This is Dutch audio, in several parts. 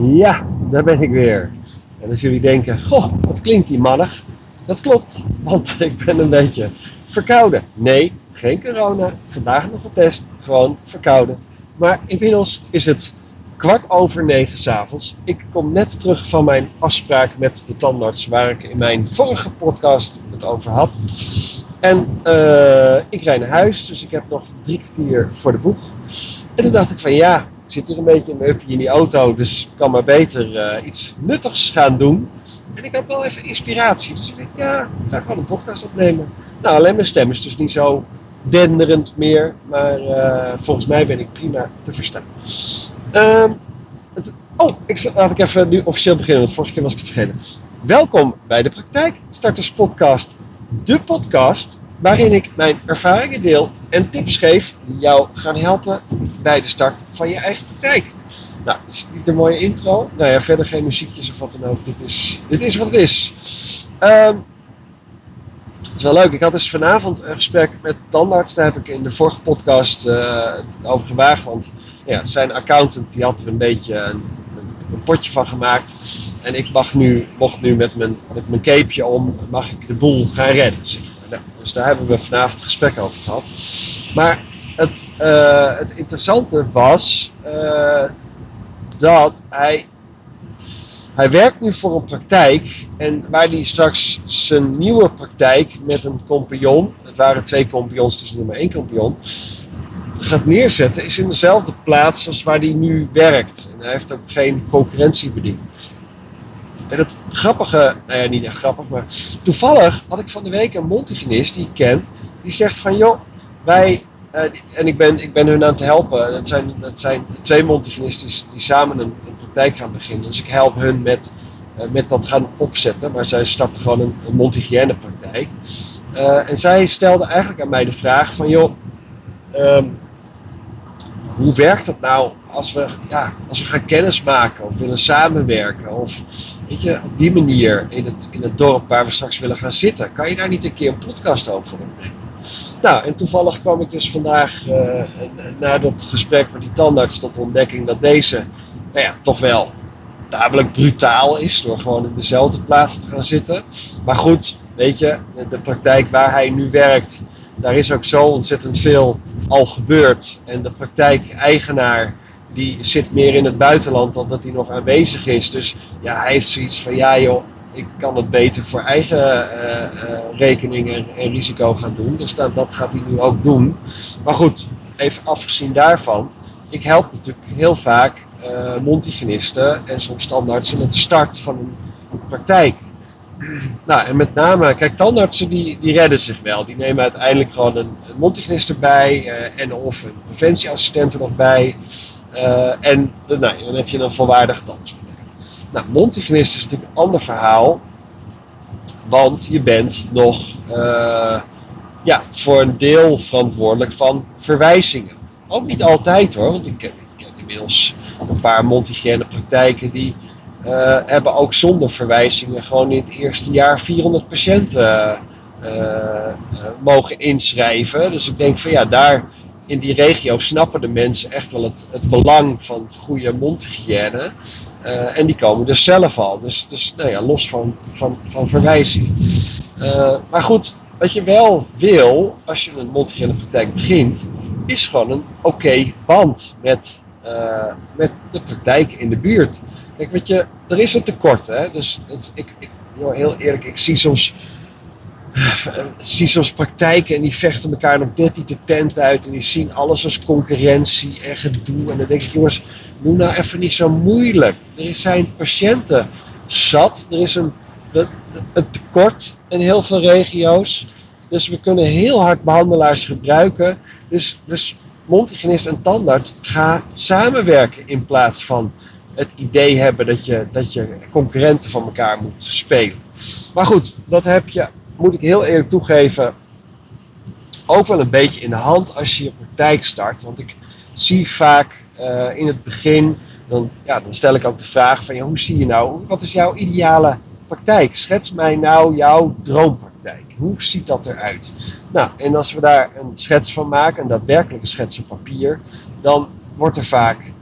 Ja, daar ben ik weer. En als jullie denken, goh, wat klinkt die mannig? Dat klopt, want ik ben een beetje verkouden. Nee, geen corona, vandaag nog getest, gewoon verkouden. Maar inmiddels is het kwart over negen s'avonds. Ik kom net terug van mijn afspraak met de tandarts, waar ik in mijn vorige podcast het over had. En uh, ik rijd naar huis, dus ik heb nog drie kwartier voor de boeg. En toen dacht ik van ja, ik zit hier een beetje in mijn in die auto, dus ik kan maar beter uh, iets nuttigs gaan doen. En ik had wel even inspiratie, dus ik dacht ja, ik ga gewoon een podcast opnemen. Nou, alleen mijn stem is dus niet zo denderend meer, maar uh, volgens mij ben ik prima te verstaan. Uh, het, oh, ik, laat ik even nu officieel beginnen, want vorige keer was ik het vergeten. Welkom bij de Praktijk Starters Podcast, de podcast waarin ik mijn ervaringen deel en tips geef die jou gaan helpen bij de start van je eigen praktijk. Nou, is niet een mooie intro? Nou ja, verder geen muziekjes of wat dan ook. Dit is, dit is wat het is. Um, het is wel leuk. Ik had dus vanavond een gesprek met tandarts. Daar heb ik in de vorige podcast uh, over gewaagd. Want ja, zijn accountant die had er een beetje een, een, potje van gemaakt. En ik mag nu, mocht nu met mijn, met mijn capeje om, mag ik de boel gaan redden. Zeg. Nou, dus daar hebben we vanavond gesprek over gehad. Maar het, uh, het interessante was uh, dat hij hij werkt nu voor een praktijk en waar hij straks zijn nieuwe praktijk met een compagnon, het waren twee compagnons, het is nu maar één compagnon, gaat neerzetten, is in dezelfde plaats als waar hij nu werkt. En hij heeft ook geen concurrentiebediening. En het grappige, nou ja, niet echt grappig, maar toevallig had ik van de week een mondhygiënist die ik ken, die zegt van joh, wij, uh, en ik ben, ik ben hun aan het helpen, dat zijn, dat zijn twee mondhygiënisten die, samen een, praktijk gaan beginnen. Dus ik help hun met, uh, met dat gaan opzetten. Maar zij starten gewoon een, een mondhygiënepraktijk. Uh, en zij stelde eigenlijk aan mij de vraag van joh, um, hoe werkt dat nou als we, ja, als we gaan kennismaken of willen samenwerken? Of weet je, op die manier in het, in het dorp waar we straks willen gaan zitten. Kan je daar niet een keer een podcast over opnemen? Nou, en toevallig kwam ik dus vandaag uh, na dat gesprek met die tandarts tot de ontdekking dat deze nou ja, toch wel tamelijk brutaal is door gewoon in dezelfde plaats te gaan zitten. Maar goed, weet je, de praktijk waar hij nu werkt, daar is ook zo ontzettend veel al gebeurd. En de praktijk-eigenaar die zit meer in het buitenland dan dat hij nog aanwezig is. Dus ja, hij heeft zoiets van, ja joh, ik kan het beter voor eigen uh, uh, rekening en, risico gaan doen. Dus dat, gaat hij nu ook doen. Maar goed, even afgezien daarvan, ik help natuurlijk heel vaak uh, mondhygiënisten en soms tandartsen met de start van een praktijk. Nou, en met name, kijk, tandartsen die, die redden zich wel. Die nemen uiteindelijk gewoon een, een mondhygiënist erbij en of een preventieassistent er nog bij. Uh, en nou, dan heb je een volwaardige tandarts. Nou, mondhygiënist is natuurlijk een ander verhaal. Want je bent nog ja, voor een deel verantwoordelijk van verwijzingen. Ook niet altijd hoor, want ik, inmiddels een paar mondhygiëne praktijken die uh, hebben ook zonder verwijzingen gewoon in het eerste jaar 400 patiënten mogen inschrijven. Dus ik denk van ja, daar in die regio snappen de mensen echt wel het, het belang van goede mondhygiëne. en die komen er zelf al. Dus, dus nou ja, los van, van, van verwijzing. maar goed, wat je wel wil als je een mondhygiënepraktijk begint, is gewoon een oké band met uh, met de praktijk in de buurt. Kijk, weet je, er is een tekort. Hè? Dus ik, ik, heel eerlijk, ik zie soms, zie soms praktijken en die vechten elkaar nog net niet de tent uit. En die zien alles als concurrentie en gedoe. En dan denk ik, jongens, doe nou even niet zo moeilijk. Er zijn patiënten zat. Er is een, een tekort in heel veel regio's. Dus we kunnen heel hard behandelaars gebruiken. Dus, dus mondhygiënist en tandarts ga samenwerken in plaats van het idee hebben dat je, dat je concurrenten van elkaar moet spelen. Maar goed, dat heb je, moet ik heel eerlijk toegeven, ook wel een beetje in de hand als je je praktijk start. Want ik zie vaak uh, in het begin, dan, ja, dan stel ik ook de vraag van ja, hoe zie je nou, wat is jouw ideale praktijk? Schets mij nou jouw droompraktijk. Hoe ziet dat eruit? Nou, en als we daar een schets van maken, een daadwerkelijke schets op papier, dan wordt er vaak eh,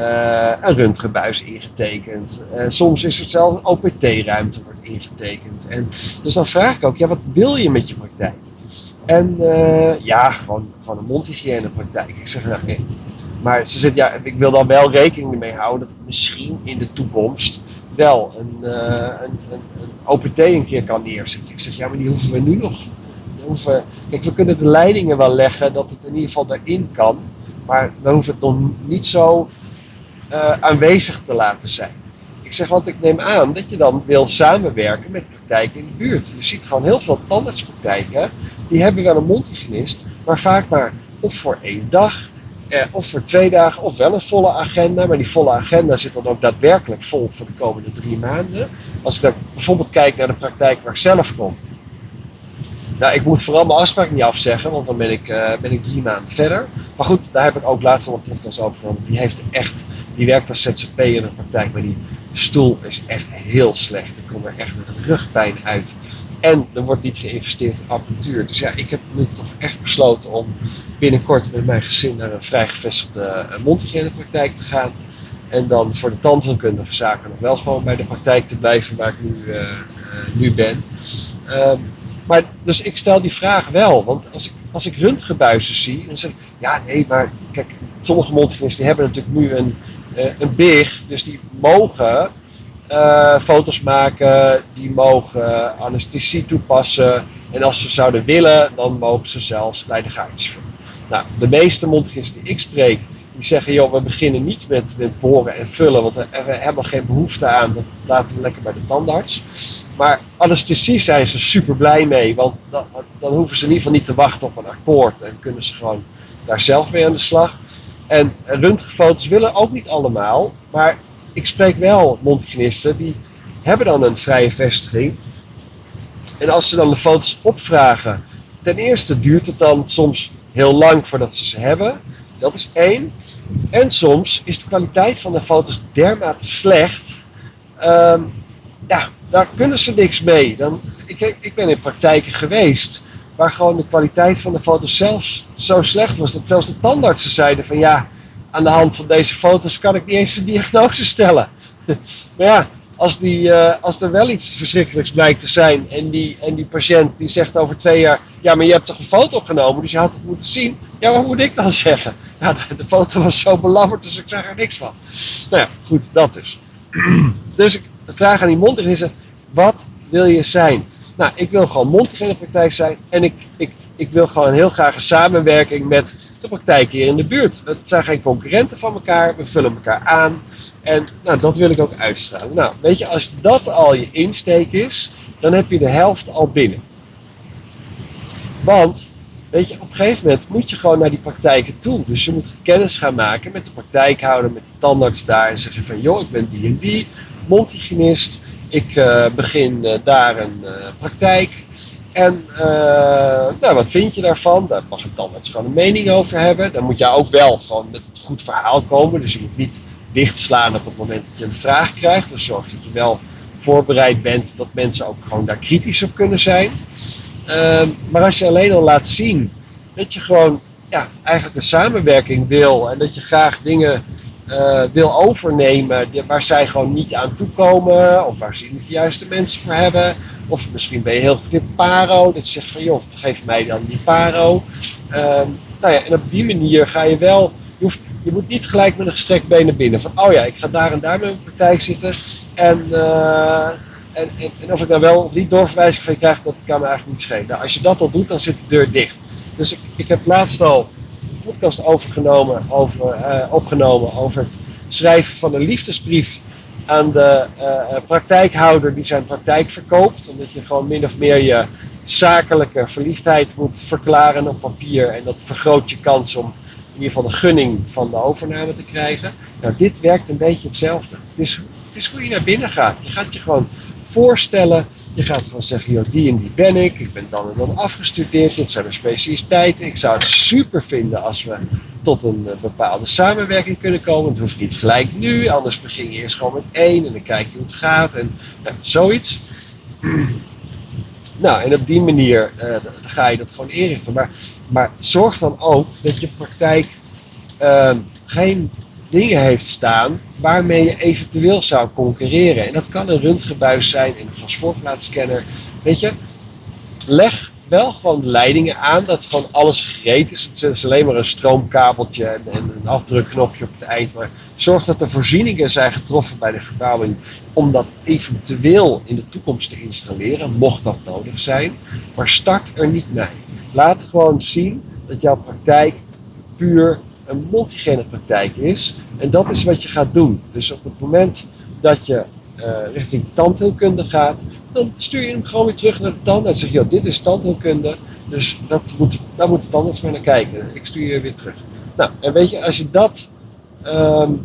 een röntgenbuis ingetekend. Uh, soms is er zelfs een OPT-ruimte wordt ingetekend. En, dus dan vraag ik ook, ja, wat wil je met je praktijk? En uh, ja, gewoon, gewoon een mondhygiënepraktijk. Ik zeg, nou. Maar ze zegt, ja, ik wil dan wel rekening mee houden dat misschien in de toekomst wel een, een, een, een, OPT een keer kan neerzetten. Ik zeg, ja, maar die hoeven we nu nog. Kijk, we kunnen de leidingen wel leggen dat het in ieder geval erin kan. Maar we hoeven het nog niet zo uh, aanwezig te laten zijn. Ik zeg, want ik neem aan dat je dan wil samenwerken met praktijken in de buurt. Je ziet gewoon heel veel tandartspraktijken, die hebben wel een mondhygiënist, maar vaak maar of voor één dag, eh, of voor twee dagen, of wel een volle agenda. Maar die volle agenda zit dan ook daadwerkelijk vol voor de komende drie maanden. Als ik dan bijvoorbeeld kijk naar de praktijk waar ik zelf kom, nou, ik moet vooral mijn afspraak niet afzeggen, want dan ben ik, uh, ben ik drie maanden verder. Maar goed, daar heb ik ook laatst al een podcast over genomen. Die heeft echt, die werkt als ZZP in de praktijk, maar die stoel is echt heel slecht. Ik kom er echt met rugpijn uit. En er wordt niet geïnvesteerd in apparatuur. Dus ja, ik heb nu toch echt besloten om binnenkort met mijn gezin naar een vrij gevestigde uh, praktijk te gaan. En dan voor de tandheelkundige zaken nog wel gewoon bij de praktijk te blijven waar ik nu, uh, nu ben. Um, maar, dus ik stel die vraag wel. Want als ik, als ik zie, dan zeg ik, ja nee, maar kijk, sommige mondhygiënisten die hebben natuurlijk nu een, uh, een BIG, dus die mogen uh, foto's maken, die mogen anesthesie toepassen. En als ze zouden willen, dan mogen ze zelfs de gaatjes Nou, de meeste mondhygiënisten die ik spreek, die zeggen, joh, we beginnen niet met, met boren en vullen, want we hebben geen behoefte aan, dat laten we lekker bij de tandarts. Maar anesthesie zijn ze super blij mee, want dan, hoeven ze in ieder geval niet te wachten op een akkoord en kunnen ze gewoon daar zelf mee aan de slag. En röntgenfoto's willen ook niet allemaal, maar ik spreek wel mondhygiënisten die hebben dan een vrije vestiging. En als ze dan de foto's opvragen, ten eerste duurt het dan soms heel lang voordat ze ze hebben. Dat is één. En soms is de kwaliteit van de foto's dermate slecht. Ehm, ja, daar kunnen ze niks mee. Dan, ik, ik ben in praktijken geweest waar gewoon de kwaliteit van de foto's zelfs zo slecht was dat zelfs de tandartsen zeiden van ja, aan de hand van deze foto's kan ik niet eens een diagnose stellen. maar ja, als, die, uh, als er wel iets verschrikkelijks blijkt te zijn en die, en die patiënt die zegt over twee jaar, ja maar je hebt toch een foto genomen, dus je had het moeten zien. Ja, wat moet ik dan zeggen? Ja, de, de foto was zo belabberd, dus ik zag er niks van. Nou ja, goed, dat dus. dus ik vraag aan die mondhygiëne is, wat wil je zijn? Nou, ik wil gewoon praktijk zijn en ik, ik, ik wil gewoon heel graag een samenwerking met de praktijk hier in de buurt. Het zijn geen concurrenten van elkaar, we vullen elkaar aan en nou, dat wil ik ook uitstralen. Nou, weet je, als dat al je insteek is, dan heb je de helft al binnen. Want, weet je, op een gegeven moment moet je gewoon naar die praktijken toe. Dus je moet kennis gaan maken met de praktijkhouder, met de tandarts daar en zeggen van, joh, ik ben die en die, mondhygiënist. Ik uh, begin uh, daar een uh, praktijk. En nou, wat vind je daarvan? Daar mag een tandarts gewoon een mening over hebben. Dan moet je ook wel gewoon met een goed verhaal komen. Dus je moet niet dichtslaan op het moment dat je een vraag krijgt. Dus zorg dat je wel voorbereid bent dat mensen ook gewoon daar kritisch op kunnen zijn. Ehm, maar als je alleen al laat zien dat je gewoon ja, eigenlijk een samenwerking wil en dat je graag dingen uh, wil overnemen waar zij gewoon niet aan toekomen, of waar ze niet de juiste mensen voor hebben. Of misschien ben je heel goed in paro, dat je zegt van joh, geef mij dan die paro. Uh, nou ja, en op die manier ga je wel, je, hoeft, je moet niet gelijk met een gestrekt been binnen. Van oh ja, ik ga daar en daar met mijn praktijk zitten. En, uh, en, en, of ik dan wel of niet doorverwijzing van krijg, dat kan me eigenlijk niet schelen. Nou, als je dat al doet, dan zit de deur dicht. Dus ik, ik heb laatst al podcast overgenomen, over, uh, opgenomen over het schrijven van een liefdesbrief aan de uh, praktijkhouder die zijn praktijk verkoopt. Omdat je gewoon min of meer je zakelijke verliefdheid moet verklaren op papier. En dat vergroot je kans om in ieder geval de gunning van de overname te krijgen. Nou, dit werkt een beetje hetzelfde. Het is, het is hoe je naar binnen gaat. Je gaat je gewoon voorstellen je gaat gewoon zeggen, joh, die en die ben ik. Ik ben dan en dan afgestudeerd. Dit zijn mijn specialiteiten. Ik zou het super vinden als we tot een uh, bepaalde samenwerking kunnen komen. Het hoeft niet gelijk nu. Anders begin je eerst gewoon met één. En dan kijk je hoe het gaat. En zoiets. Nou, en op die manier uh, ga je dat gewoon inrichten. Maar, maar zorg dan ook dat je praktijk uh, geen dingen heeft staan waarmee je eventueel zou concurreren. En dat kan een röntgenbuis zijn en een fosforplaatscanner. Weet je, leg wel gewoon leidingen aan dat gewoon alles gereed is. Het is alleen maar een stroomkabeltje en, en een afdrukknopje op het eind. Maar zorg dat de voorzieningen zijn getroffen bij de verbouwing om dat eventueel in de toekomst te installeren, mocht dat nodig zijn. Maar start er niet mee. Laat gewoon zien dat jouw praktijk puur een multigene praktijk is. En dat is wat je gaat doen. Dus op het moment dat je uh, richting tandheelkunde gaat, dan stuur je hem gewoon weer terug naar de tandarts. En zeg je, dit is tandheelkunde, dus dat moet, daar moet de tandarts maar naar kijken. Ik stuur je weer terug. Nou, en weet je, als je dat, um,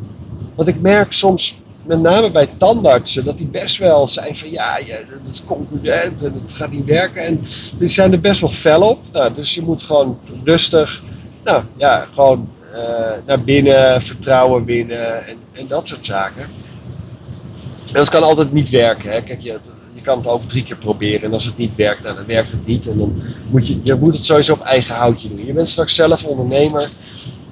want ik merk soms, met name bij tandartsen, dat die best wel zijn van, ja, ja dat is concurrent en het gaat niet werken. En die zijn er best wel fel op. Nou, dus je moet gewoon rustig, nou ja, gewoon naar binnen, vertrouwen winnen en, en dat soort zaken. En dat kan altijd niet werken. Hè. Kijk, je, je kan het ook drie keer proberen. En als het niet werkt, nou, dan werkt het niet. En dan moet je, je moet het sowieso op eigen houtje doen. Je bent straks zelf ondernemer.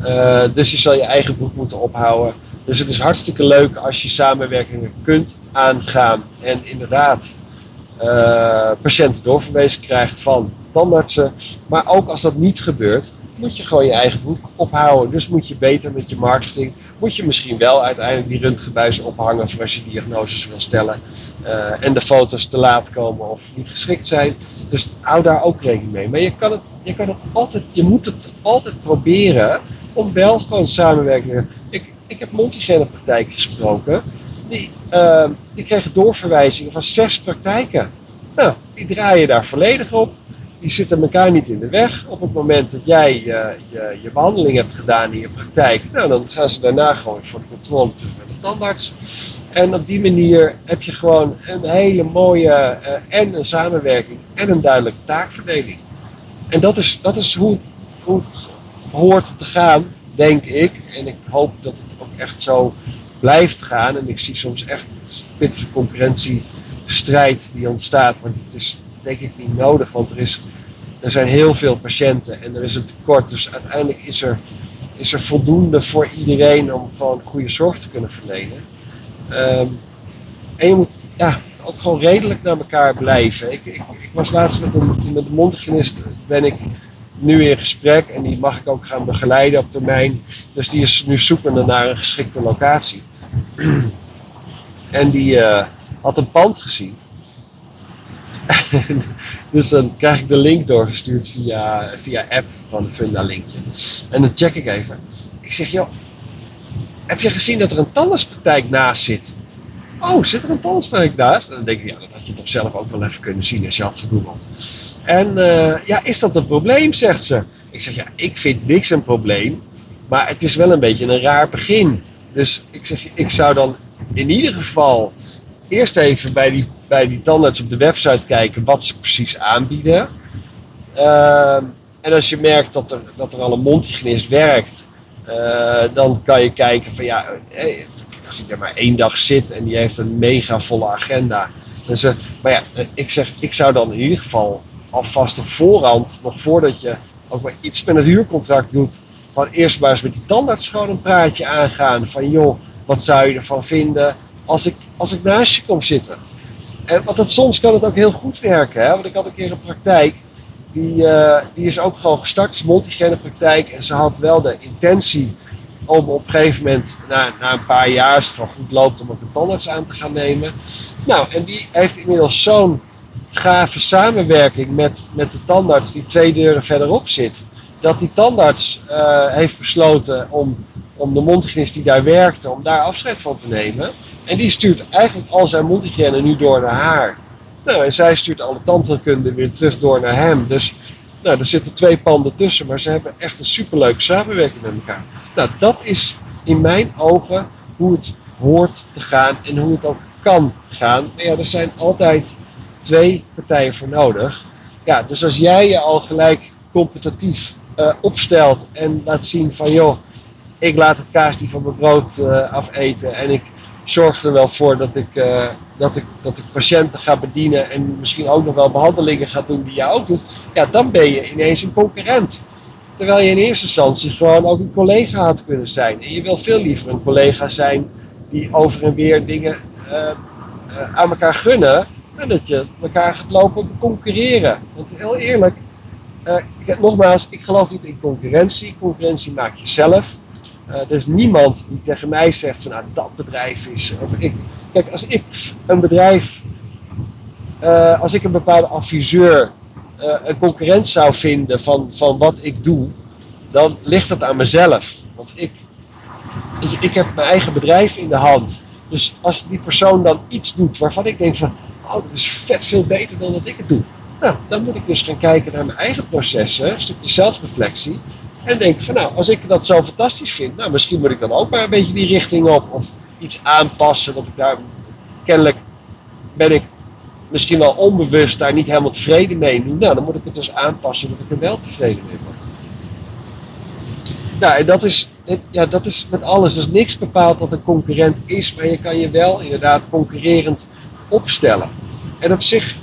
Uh, dus je zal je eigen broek moeten ophouden. Dus het is hartstikke leuk als je samenwerkingen kunt aangaan. En inderdaad uh, patiënten doorverwezen krijgt van tandartsen. Maar ook als dat niet gebeurt, moet je gewoon je eigen broek ophouden. Dus moet je beter met je marketing. Moet je misschien wel uiteindelijk die röntgenbuizen ophangen voor als je diagnoses wil stellen. Uh, en de foto's te laat komen of niet geschikt zijn. Dus hou daar ook rekening mee. Maar je kan het, je kan het altijd, je moet het altijd proberen om wel gewoon samenwerkingen. Ik, ik heb multigene praktijken gesproken. Die, uh, die kregen doorverwijzingen van zes praktijken. Nou, die draaien daar volledig op die zitten elkaar niet in de weg. Op het moment dat jij je, je, je behandeling hebt gedaan in je praktijk, nou, dan gaan ze daarna gewoon voor de controle terug naar de tandarts. En op die manier heb je gewoon een hele mooie uh, en een samenwerking en een duidelijke taakverdeling. En dat is, dat is hoe, hoe het hoort te gaan, denk ik. En ik hoop dat het ook echt zo blijft gaan. En ik zie soms echt pittige concurrentiestrijd die ontstaat. Maar het is denk ik niet nodig, want er, is, er zijn heel veel patiënten en er is een tekort. Dus uiteindelijk is er, is er voldoende voor iedereen om gewoon goede zorg te kunnen verlenen. Um, en je moet ja, ook gewoon redelijk naar elkaar blijven. Ik, ik, was laatst met een, met een mondhygiënist, ben ik nu in gesprek en die mag ik ook gaan begeleiden op termijn. Dus die is nu zoekende naar een geschikte locatie. en die uh, had een pand gezien. dus dan krijg ik de link doorgestuurd via, via app van de Funda linkje. En dan check ik even. Ik zeg, joh, heb je gezien dat er een tandartspraktijk naast zit? Oh, zit er een tandartspraktijk naast? Dan denk ik, ja, dat had je toch zelf ook wel even kunnen zien als je had gegoogeld. En uh, ja, is dat een probleem, zegt ze. Ik zeg, ja, ik vind niks een probleem. Maar het is wel een beetje een raar begin. Dus ik zeg, ik zou dan in ieder geval eerst even bij die, bij die tandarts op de website kijken wat ze precies aanbieden. Uh, en als je merkt dat er, dat er al een mondhygiënist werkt, uh, dan kan je kijken van ja, als ik er maar één dag zit en die heeft een mega volle agenda. Dus, uh, maar ja, eh, ik zeg, ik zou dan in ieder geval alvast op voorhand, nog voordat je ook maar iets met het huurcontract doet, gewoon eerst maar eens met die tandarts gewoon een praatje aangaan. Van joh, wat zou je ervan vinden? Als ik, als ik naast je kom zitten. En, want dat, soms kan het ook heel goed werken. Hè? Want ik had een keer een praktijk, die, uh, die is ook gewoon gestart als multigene praktijk. En ze had wel de intentie om op een gegeven moment, na, na een paar jaar, als het gewoon goed loopt, om ook een tandarts aan te gaan nemen. Nou, en die heeft inmiddels zo'n gave samenwerking met, met de tandarts die twee deuren verderop zit. Dat die tandarts uh, heeft besloten om om de mondhygiënist die daar werkte, om daar afscheid van te nemen. En die stuurt eigenlijk al zijn mondhygiëne nu door naar haar. Nou, en zij stuurt alle tandheelkunde weer terug door naar hem. Dus nou, er zitten twee panden tussen, maar ze hebben echt een superleuke samenwerking met elkaar. Nou, dat is in mijn ogen hoe het hoort te gaan en hoe het ook kan gaan. Maar ja, er zijn altijd twee partijen voor nodig. Ja, dus als jij je al gelijk competitief uh, opstelt en laat zien van joh, ik laat het kaasje van mijn brood uh, afeten en ik zorg er wel voor dat ik, uh, dat, ik, dat ik patiënten ga bedienen en misschien ook nog wel behandelingen ga doen die jij ook doet, ja, dan ben je ineens een concurrent. Terwijl je in eerste instantie gewoon ook een collega had kunnen zijn. En je wil veel liever een collega zijn die over en weer dingen uh, aan elkaar gunnen. En dat je elkaar gaat lopen concurreren. Want heel eerlijk, ik, nogmaals, ik geloof niet in concurrentie. Concurrentie maak je zelf. er is niemand die tegen mij zegt van nou dat bedrijf is. Of ik, kijk, als ik een bedrijf, als ik een bepaalde adviseur een concurrent zou vinden van, van wat ik doe, dan ligt dat aan mezelf. Want ik, ik heb mijn eigen bedrijf in de hand. Dus als die persoon dan iets doet waarvan ik denk van, oh, dat is vet veel beter dan dat ik het doe. Nou, dan moet ik dus gaan kijken naar mijn eigen processen, een stukje zelfreflectie. En denk van, nou, als ik dat zo fantastisch vind, nou, misschien moet ik dan ook maar een beetje die richting op. Of iets aanpassen, dat ik daar, kennelijk ben ik misschien wel onbewust daar niet helemaal tevreden mee. Nou, dan moet ik het dus aanpassen dat ik er wel tevreden mee word. Nou, en dat is, ja, dat is met alles. Dus niks bepaalt dat een concurrent is, maar je kan je wel inderdaad concurrerend opstellen. En op zich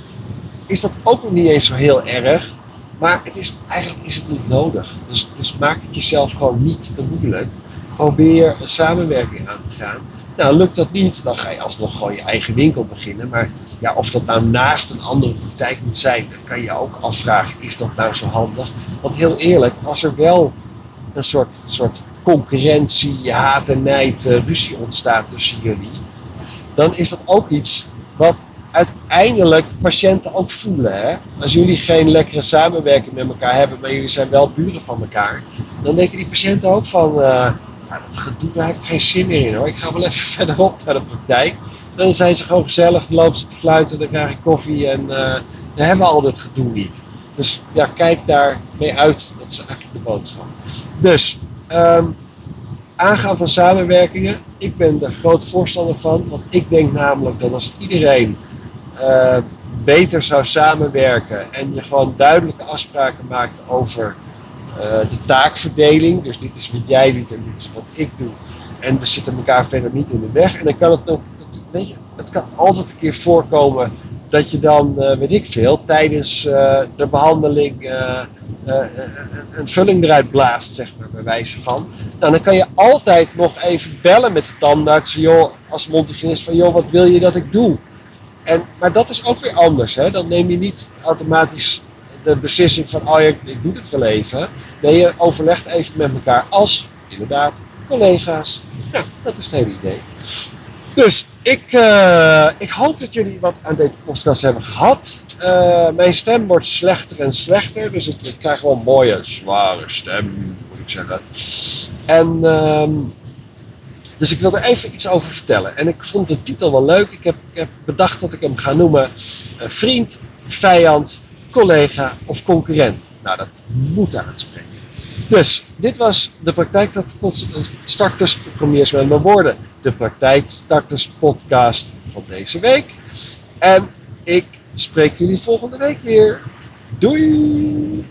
is dat ook nog niet eens zo heel erg, maar het is, eigenlijk is het niet nodig. Dus, dus maak het jezelf gewoon niet te moeilijk. Probeer een samenwerking aan te gaan. Nou, lukt dat niet, dan ga je alsnog gewoon je eigen winkel beginnen. Maar ja, of dat nou naast een andere praktijk moet zijn, dan kan je ook afvragen, is dat nou zo handig? Want heel eerlijk, als er wel een soort, soort concurrentie, haat en nijd, uh, ruzie ontstaat tussen jullie, dan is dat ook iets wat uiteindelijk patiënten ook voelen. Hè? Als jullie geen lekkere samenwerking met elkaar hebben, maar jullie zijn wel buren van elkaar, dan denken die patiënten ook van, uh, nou, dat gedoe, daar heb ik geen zin meer in hoor. Ik ga wel even verderop naar de praktijk. Dan zijn ze gewoon gezellig, dan lopen ze te fluiten, dan krijg ik koffie en uh, dan hebben we al dit gedoe niet. Dus ja, kijk daar mee uit. Dat is eigenlijk de boodschap. Dus, um, aangaan van samenwerkingen. Ik ben er groot voorstander van. Want ik denk namelijk dat als iedereen uh, beter zou samenwerken. En je gewoon duidelijke afspraken maakt over uh, de taakverdeling. Dus dit is wat jij doet en dit is wat ik doe. En we zitten elkaar verder niet in de weg. En dan kan het ook, weet je, het kan altijd een keer voorkomen dat je dan, uh, weet ik veel, tijdens de behandeling een vulling eruit blaast, zeg maar, bij wijze van. Nou, dan kan je altijd nog even bellen met de tandarts, joh, als mondhygiënist, van joh, wat wil je dat ik doe? En, maar dat is ook weer anders, hè? dan neem je niet automatisch de beslissing van, oh ik, doe het wel even. Nee, je overlegt even met elkaar als, inderdaad, collega's. Nou, dat is het hele idee. Dus ik, uh, ik hoop dat jullie wat aan deze podcast hebben gehad. Uh, mijn stem wordt slechter en slechter. Dus ik, krijg wel een mooie, zware stem, moet ik zeggen. En uh, dus ik wil er even iets over vertellen. En ik vond de titel wel leuk. Ik heb, ik bedacht dat ik hem ga noemen uh, vriend, vijand, collega of concurrent. Nou, dat moet aanspreken. Dus, dit was de praktijkstarters, kom je eens met mijn woorden, de praktijkstarters podcast van deze week. En ik spreek jullie volgende week weer. Doei!